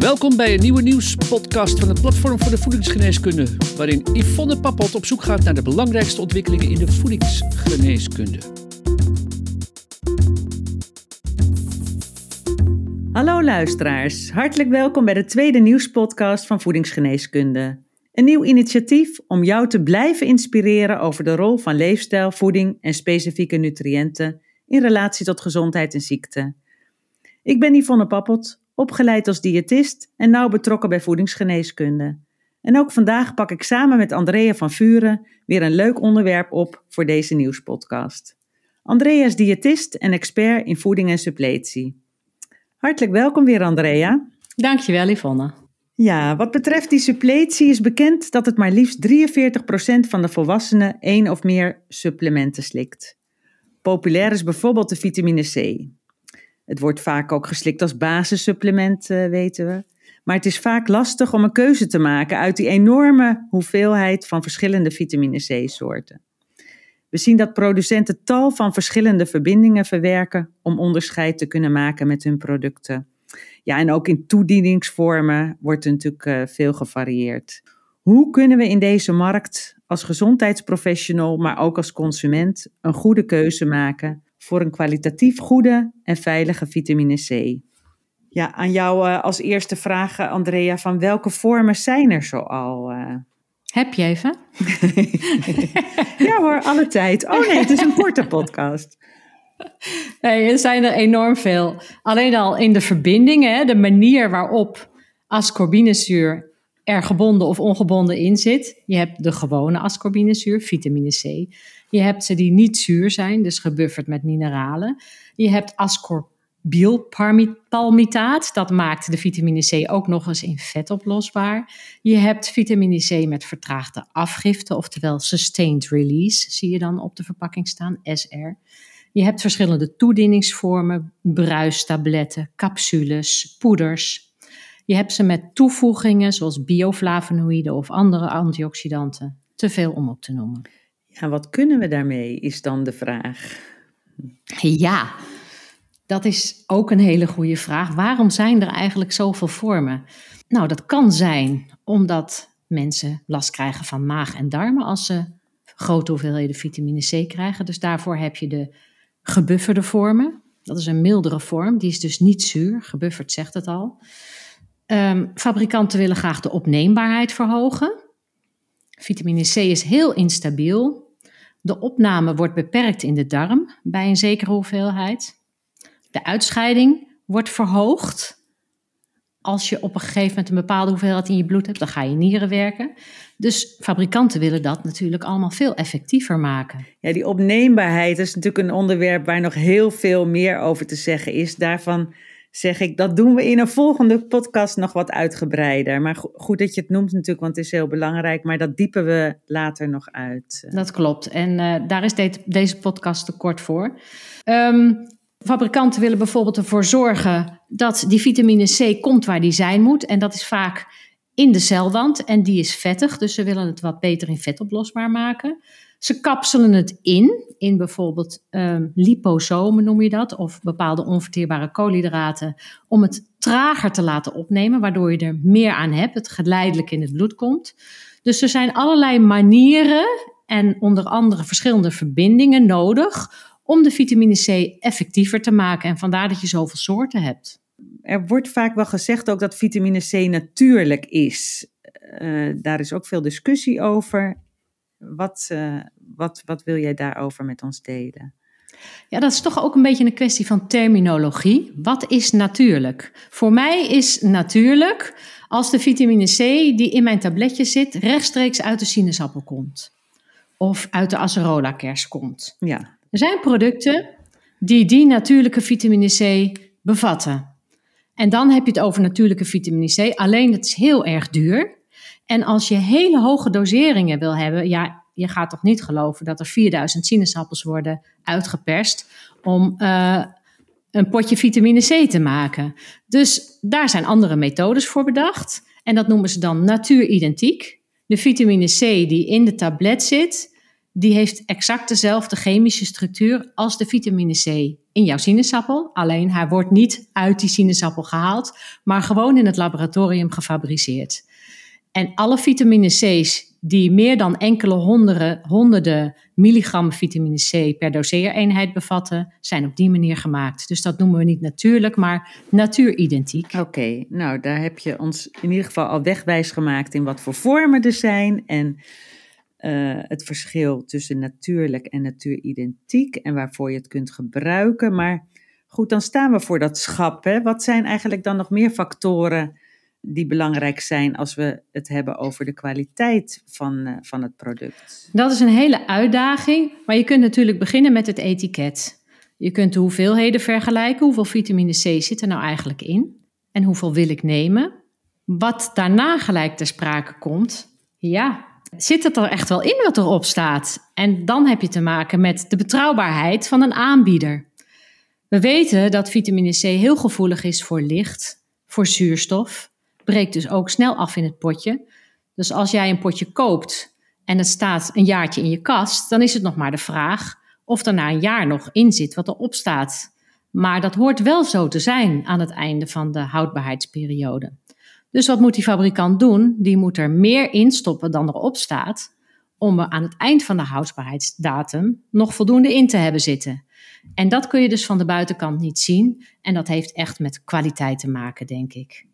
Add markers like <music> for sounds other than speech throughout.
Welkom bij een nieuwe nieuwspodcast van het Platform voor de Voedingsgeneeskunde, waarin Yvonne Pappot op zoek gaat naar de belangrijkste ontwikkelingen in de voedingsgeneeskunde. Hallo luisteraars, hartelijk welkom bij de tweede nieuwspodcast van Voedingsgeneeskunde. Een nieuw initiatief om jou te blijven inspireren over de rol van leefstijl, voeding en specifieke nutriënten in relatie tot gezondheid en ziekte. Ik ben Yvonne Pappot, opgeleid als diëtist en nauw betrokken bij voedingsgeneeskunde. En ook vandaag pak ik samen met Andrea van Vuren weer een leuk onderwerp op voor deze nieuwspodcast. Andrea is diëtist en expert in voeding en suppletie. Hartelijk welkom weer, Andrea. Dankjewel, Yvonne. Ja, wat betreft die suppletie is bekend dat het maar liefst 43% van de volwassenen één of meer supplementen slikt. Populair is bijvoorbeeld de vitamine C. Het wordt vaak ook geslikt als basissupplement, uh, weten we. Maar het is vaak lastig om een keuze te maken uit die enorme hoeveelheid van verschillende vitamine C-soorten. We zien dat producenten tal van verschillende verbindingen verwerken om onderscheid te kunnen maken met hun producten. Ja, en ook in toedieningsvormen wordt er natuurlijk uh, veel gevarieerd. Hoe kunnen we in deze markt als gezondheidsprofessional, maar ook als consument, een goede keuze maken voor een kwalitatief goede en veilige vitamine C? Ja, aan jou uh, als eerste vraag, Andrea, van welke vormen zijn er zoal? Uh? Heb je even? <laughs> ja hoor, alle tijd. Oh nee, het is een korte podcast. Nee, er zijn er enorm veel. Alleen al in de verbindingen, de manier waarop ascorbinezuur er gebonden of ongebonden in zit. Je hebt de gewone ascorbinezuur, vitamine C. Je hebt ze die niet zuur zijn, dus gebufferd met mineralen. Je hebt ascorbielpalmitaat, dat maakt de vitamine C ook nog eens in vet oplosbaar. Je hebt vitamine C met vertraagde afgifte, oftewel sustained release, zie je dan op de verpakking staan, SR. Je hebt verschillende toedieningsvormen, bruistabletten, capsules, poeders. Je hebt ze met toevoegingen zoals bioflavonoïden of andere antioxidanten. Te veel om op te noemen. Ja, wat kunnen we daarmee, is dan de vraag. Ja, dat is ook een hele goede vraag. Waarom zijn er eigenlijk zoveel vormen? Nou, dat kan zijn omdat mensen last krijgen van maag en darmen als ze grote hoeveelheden vitamine C krijgen. Dus daarvoor heb je de gebufferde vormen. Dat is een mildere vorm, die is dus niet zuur. Gebufferd zegt het al. Um, fabrikanten willen graag de opneembaarheid verhogen. Vitamine C is heel instabiel. De opname wordt beperkt in de darm bij een zekere hoeveelheid. De uitscheiding wordt verhoogd. Als je op een gegeven moment een bepaalde hoeveelheid in je bloed hebt, dan ga je nieren werken. Dus fabrikanten willen dat natuurlijk allemaal veel effectiever maken. Ja, die opneembaarheid is natuurlijk een onderwerp waar nog heel veel meer over te zeggen is. Daarvan zeg ik, dat doen we in een volgende podcast nog wat uitgebreider. Maar goed dat je het noemt natuurlijk, want het is heel belangrijk. Maar dat diepen we later nog uit. Dat klopt. En uh, daar is de, deze podcast te kort voor. Um, fabrikanten willen bijvoorbeeld ervoor zorgen dat die vitamine C komt waar die zijn moet. En dat is vaak in de celwand en die is vettig. Dus ze willen het wat beter in vet oplosbaar maken. Ze kapselen het in, in bijvoorbeeld um, liposomen noem je dat, of bepaalde onverteerbare koolhydraten, om het trager te laten opnemen, waardoor je er meer aan hebt, het geleidelijk in het bloed komt. Dus er zijn allerlei manieren en onder andere verschillende verbindingen nodig om de vitamine C effectiever te maken. En vandaar dat je zoveel soorten hebt. Er wordt vaak wel gezegd ook dat vitamine C natuurlijk is. Uh, daar is ook veel discussie over. Wat, uh, wat, wat wil jij daarover met ons delen? Ja, dat is toch ook een beetje een kwestie van terminologie. Wat is natuurlijk? Voor mij is natuurlijk als de vitamine C die in mijn tabletje zit rechtstreeks uit de sinaasappel komt. Of uit de acerola kers komt. Ja. Er zijn producten die die natuurlijke vitamine C bevatten. En dan heb je het over natuurlijke vitamine C. Alleen het is heel erg duur. En als je hele hoge doseringen wil hebben, ja, je gaat toch niet geloven dat er 4000 sinaasappels worden uitgeperst om uh, een potje vitamine C te maken. Dus daar zijn andere methodes voor bedacht. En dat noemen ze dan natuuridentiek. De vitamine C die in de tablet zit, die heeft exact dezelfde chemische structuur als de vitamine C in jouw sinaasappel. Alleen hij wordt niet uit die sinaasappel gehaald, maar gewoon in het laboratorium gefabriceerd. En alle vitamine C's die meer dan enkele honderden, honderden milligram vitamine C per doseereenheid bevatten, zijn op die manier gemaakt. Dus dat noemen we niet natuurlijk, maar natuuridentiek. Oké, nou daar heb je ons in ieder geval al wegwijs gemaakt in wat voor vormen er zijn en uh, het verschil tussen natuurlijk en natuuridentiek en waarvoor je het kunt gebruiken. Maar goed, dan staan we voor dat schap. Hè? Wat zijn eigenlijk dan nog meer factoren die belangrijk zijn als we het hebben over de kwaliteit van, uh, van het product? Dat is een hele uitdaging, maar je kunt natuurlijk beginnen met het etiket. Je kunt de hoeveelheden vergelijken. Hoeveel vitamine C zit er nou eigenlijk in? En hoeveel wil ik nemen? Wat daarna gelijk ter sprake komt, ja, zit het er echt wel in wat erop staat? En dan heb je te maken met de betrouwbaarheid van een aanbieder. We weten dat vitamine C heel gevoelig is voor licht, voor zuurstof, breekt dus ook snel af in het potje. Dus als jij een potje koopt en het staat een jaartje in je kast, dan is het nog maar de vraag of er na een jaar nog in zit wat erop staat. Maar dat hoort wel zo te zijn aan het einde van de houdbaarheidsperiode. Dus wat moet die fabrikant doen? Die moet er meer in stoppen dan erop staat, om er aan het eind van de houdbaarheidsdatum nog voldoende in te hebben zitten. En dat kun je dus van de buitenkant niet zien. En dat heeft echt met kwaliteit te maken, denk ik.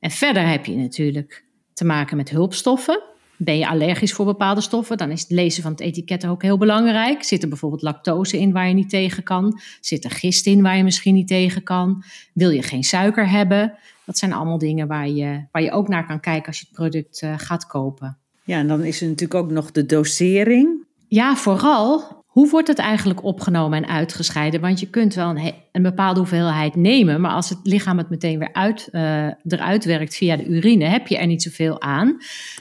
En verder heb je natuurlijk te maken met hulpstoffen. Ben je allergisch voor bepaalde stoffen, dan is het lezen van het etiket ook heel belangrijk. Zit er bijvoorbeeld lactose in waar je niet tegen kan? Zit er gist in waar je misschien niet tegen kan? Wil je geen suiker hebben? Dat zijn allemaal dingen waar je, waar je ook naar kan kijken als je het product uh, gaat kopen. Ja, en dan is er natuurlijk ook nog de dosering. Ja, vooral hoe wordt het eigenlijk opgenomen en uitgescheiden? Want je kunt wel een, een bepaalde hoeveelheid nemen, maar als het lichaam het meteen weer uit, uh, eruit werkt via de urine, heb je er niet zoveel aan.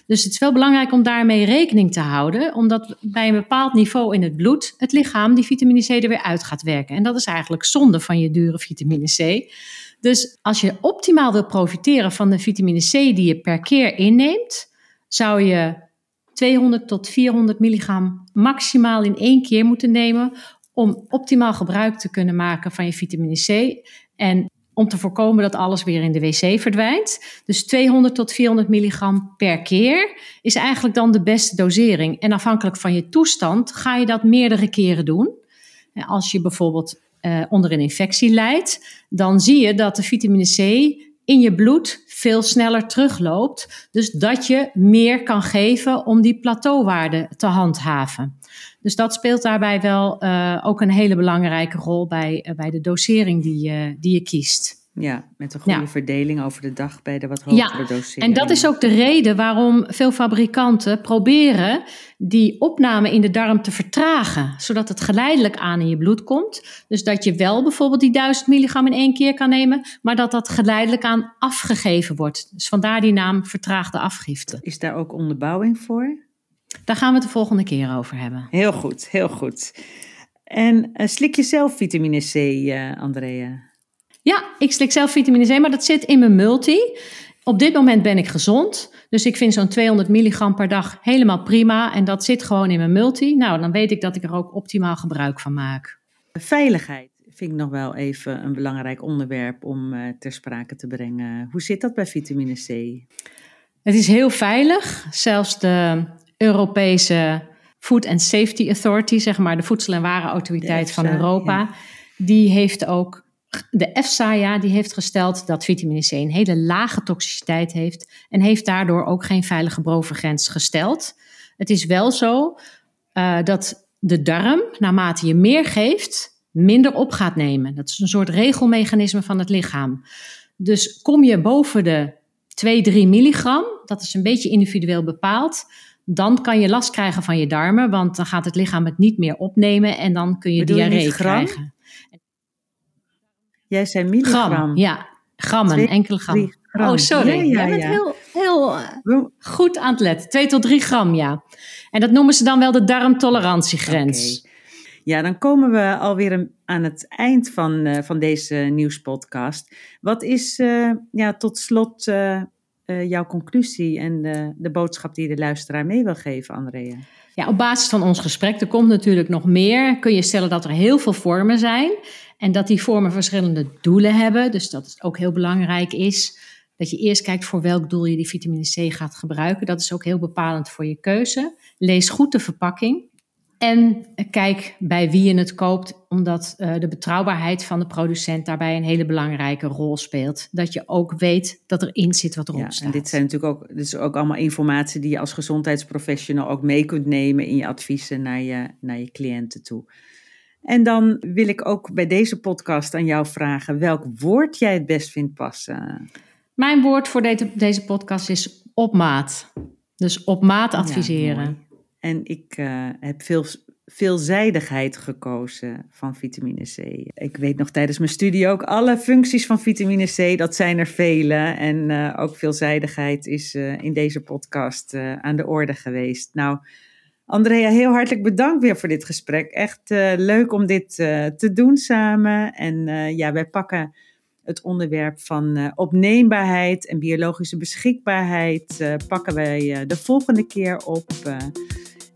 Dus het is wel belangrijk om daarmee rekening te houden, omdat bij een bepaald niveau in het bloed het lichaam die vitamine C er weer uit gaat werken. En dat is eigenlijk zonde van je dure vitamine C. Dus als je optimaal wil profiteren van de vitamine C die je per keer inneemt, zou je 200 tot 400 milligram maximaal in één keer moeten nemen om optimaal gebruik te kunnen maken van je vitamine C en om te voorkomen dat alles weer in de wc verdwijnt. Dus 200 tot 400 milligram per keer is eigenlijk dan de beste dosering. En afhankelijk van je toestand ga je dat meerdere keren doen. Als je bijvoorbeeld uh, onder een infectie lijdt, dan zie je dat de vitamine C in je bloed veel sneller terugloopt. Dus dat je meer kan geven om die plateauwaarde te handhaven. Dus dat speelt daarbij wel uh, ook een hele belangrijke rol bij, uh, bij de dosering die je, die je kiest. Ja, met een goede ja. verdeling over de dag bij de wat hogere ja, dosering. En dat is ook de reden waarom veel fabrikanten proberen die opname in de darm te vertragen, zodat het geleidelijk aan in je bloed komt. Dus dat je wel bijvoorbeeld die 1000 milligram in één keer kan nemen, maar dat dat geleidelijk aan afgegeven wordt. Dus vandaar die naam vertraagde afgifte. Is daar ook onderbouwing voor? Daar gaan we het de volgende keer over hebben. Heel goed, heel goed. En uh, slik je zelf vitamine C, uh, Andrea? Ja, ik slik zelf vitamine C, maar dat zit in mijn multi. Op dit moment ben ik gezond. Dus ik vind zo'n 200 milligram per dag helemaal prima. En dat zit gewoon in mijn multi. Nou, dan weet ik dat ik er ook optimaal gebruik van maak. Veiligheid vind ik nog wel even een belangrijk onderwerp om uh, ter sprake te brengen. Hoe zit dat bij vitamine C? Het is heel veilig. Zelfs de Europese Food and Safety Authority, zeg maar de Voedsel- en Warenautoriteit van Europa, ja. die heeft ook de EFSA die heeft gesteld dat vitamine C een hele lage toxiciteit heeft en heeft daardoor ook geen veilige bovengrens gesteld. Het is wel zo uh, dat de darm, naarmate je meer geeft, minder op gaat nemen. Dat is een soort regelmechanisme van het lichaam. Dus kom je boven de 2, 3 milligram, dat is een beetje individueel bepaald, dan kan je last krijgen van je darmen, want dan gaat het lichaam het niet meer opnemen en dan kun je Bedoel diarree je krijgen. Jij zei milligram. Gram, ja. Grammen, Twee, enkele gram. drie gram. Oh, sorry. Ja, ja, Jij bent ja. heel, heel Wel- goed aan het letten. 2 tot 3 gram, ja. En dat noemen ze dan wel de darmtolerantiegrens. Ja, dan komen we alweer aan het eind van, eh, van deze nieuwspodcast. Wat is eh, ja, tot slot eh, eh, jouw conclusie en de, de boodschap die de luisteraar mee wil geven, Andrea? Ja, op basis van ons gesprek, er komt natuurlijk nog meer, kun je stellen dat er heel veel vormen zijn. En dat die vormen verschillende doelen hebben. Dus dat het ook heel belangrijk is dat je eerst kijkt voor welk doel je die vitamine C gaat gebruiken. Dat is ook heel bepalend voor je keuze. Lees goed de verpakking. En kijk bij wie je het koopt, omdat uh, de betrouwbaarheid van de producent daarbij een hele belangrijke rol speelt. Dat je ook weet dat erin zit wat erop ja, staat. En dit zijn natuurlijk ook, dit is ook allemaal informatie die je als gezondheidsprofessional ook mee kunt nemen in je adviezen naar je, naar je cliënten toe. En dan wil ik ook bij deze podcast aan jou vragen welk woord jij het best vindt passen. Mijn woord voor deze, deze podcast is op maat. Dus op maat adviseren. En ik uh, heb veel veelzijdigheid gekozen van vitamine C. Ik weet nog tijdens mijn studie ook alle functies van vitamine C, dat zijn er vele. En uh, ook veelzijdigheid is uh, in deze podcast aan de orde geweest. Nou, Andrea, heel hartelijk bedankt weer voor dit gesprek. Echt leuk om dit te doen samen. En ja, wij pakken het onderwerp van opneembaarheid en biologische beschikbaarheid pakken wij de volgende keer op.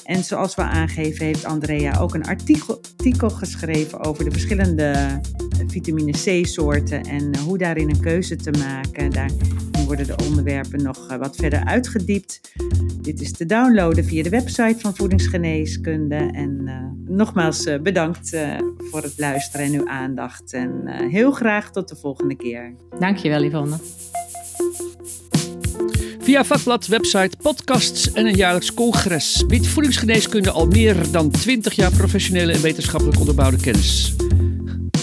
en zoals we aangeven, heeft Andrea ook een artikel, geschreven over de verschillende vitamine C-soorten en hoe daarin een keuze te maken. Daar worden de onderwerpen nog wat verder uitgediept. Dit is te downloaden via de website van Voedingsgeneeskunde. En nogmaals bedankt voor het luisteren en uw aandacht. En heel graag tot de volgende keer. Dankjewel Yvonne. Via vakblad, website, podcasts en een jaarlijks congres biedt voedingsgeneeskunde al meer dan 20 jaar professionele en wetenschappelijk onderbouwde kennis.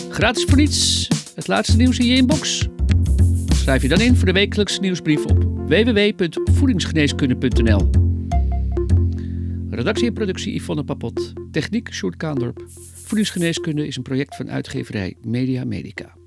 Gratis voor niets, het laatste nieuws in je inbox. Schrijf je dan in voor de wekelijkse nieuwsbrief op www.voedingsgeneeskunde.nl. Redactie en productie Yvonne Papot. Techniek Sjoerd Kaandorp. Voedingsgeneeskunde is een project van uitgeverij Media Medica.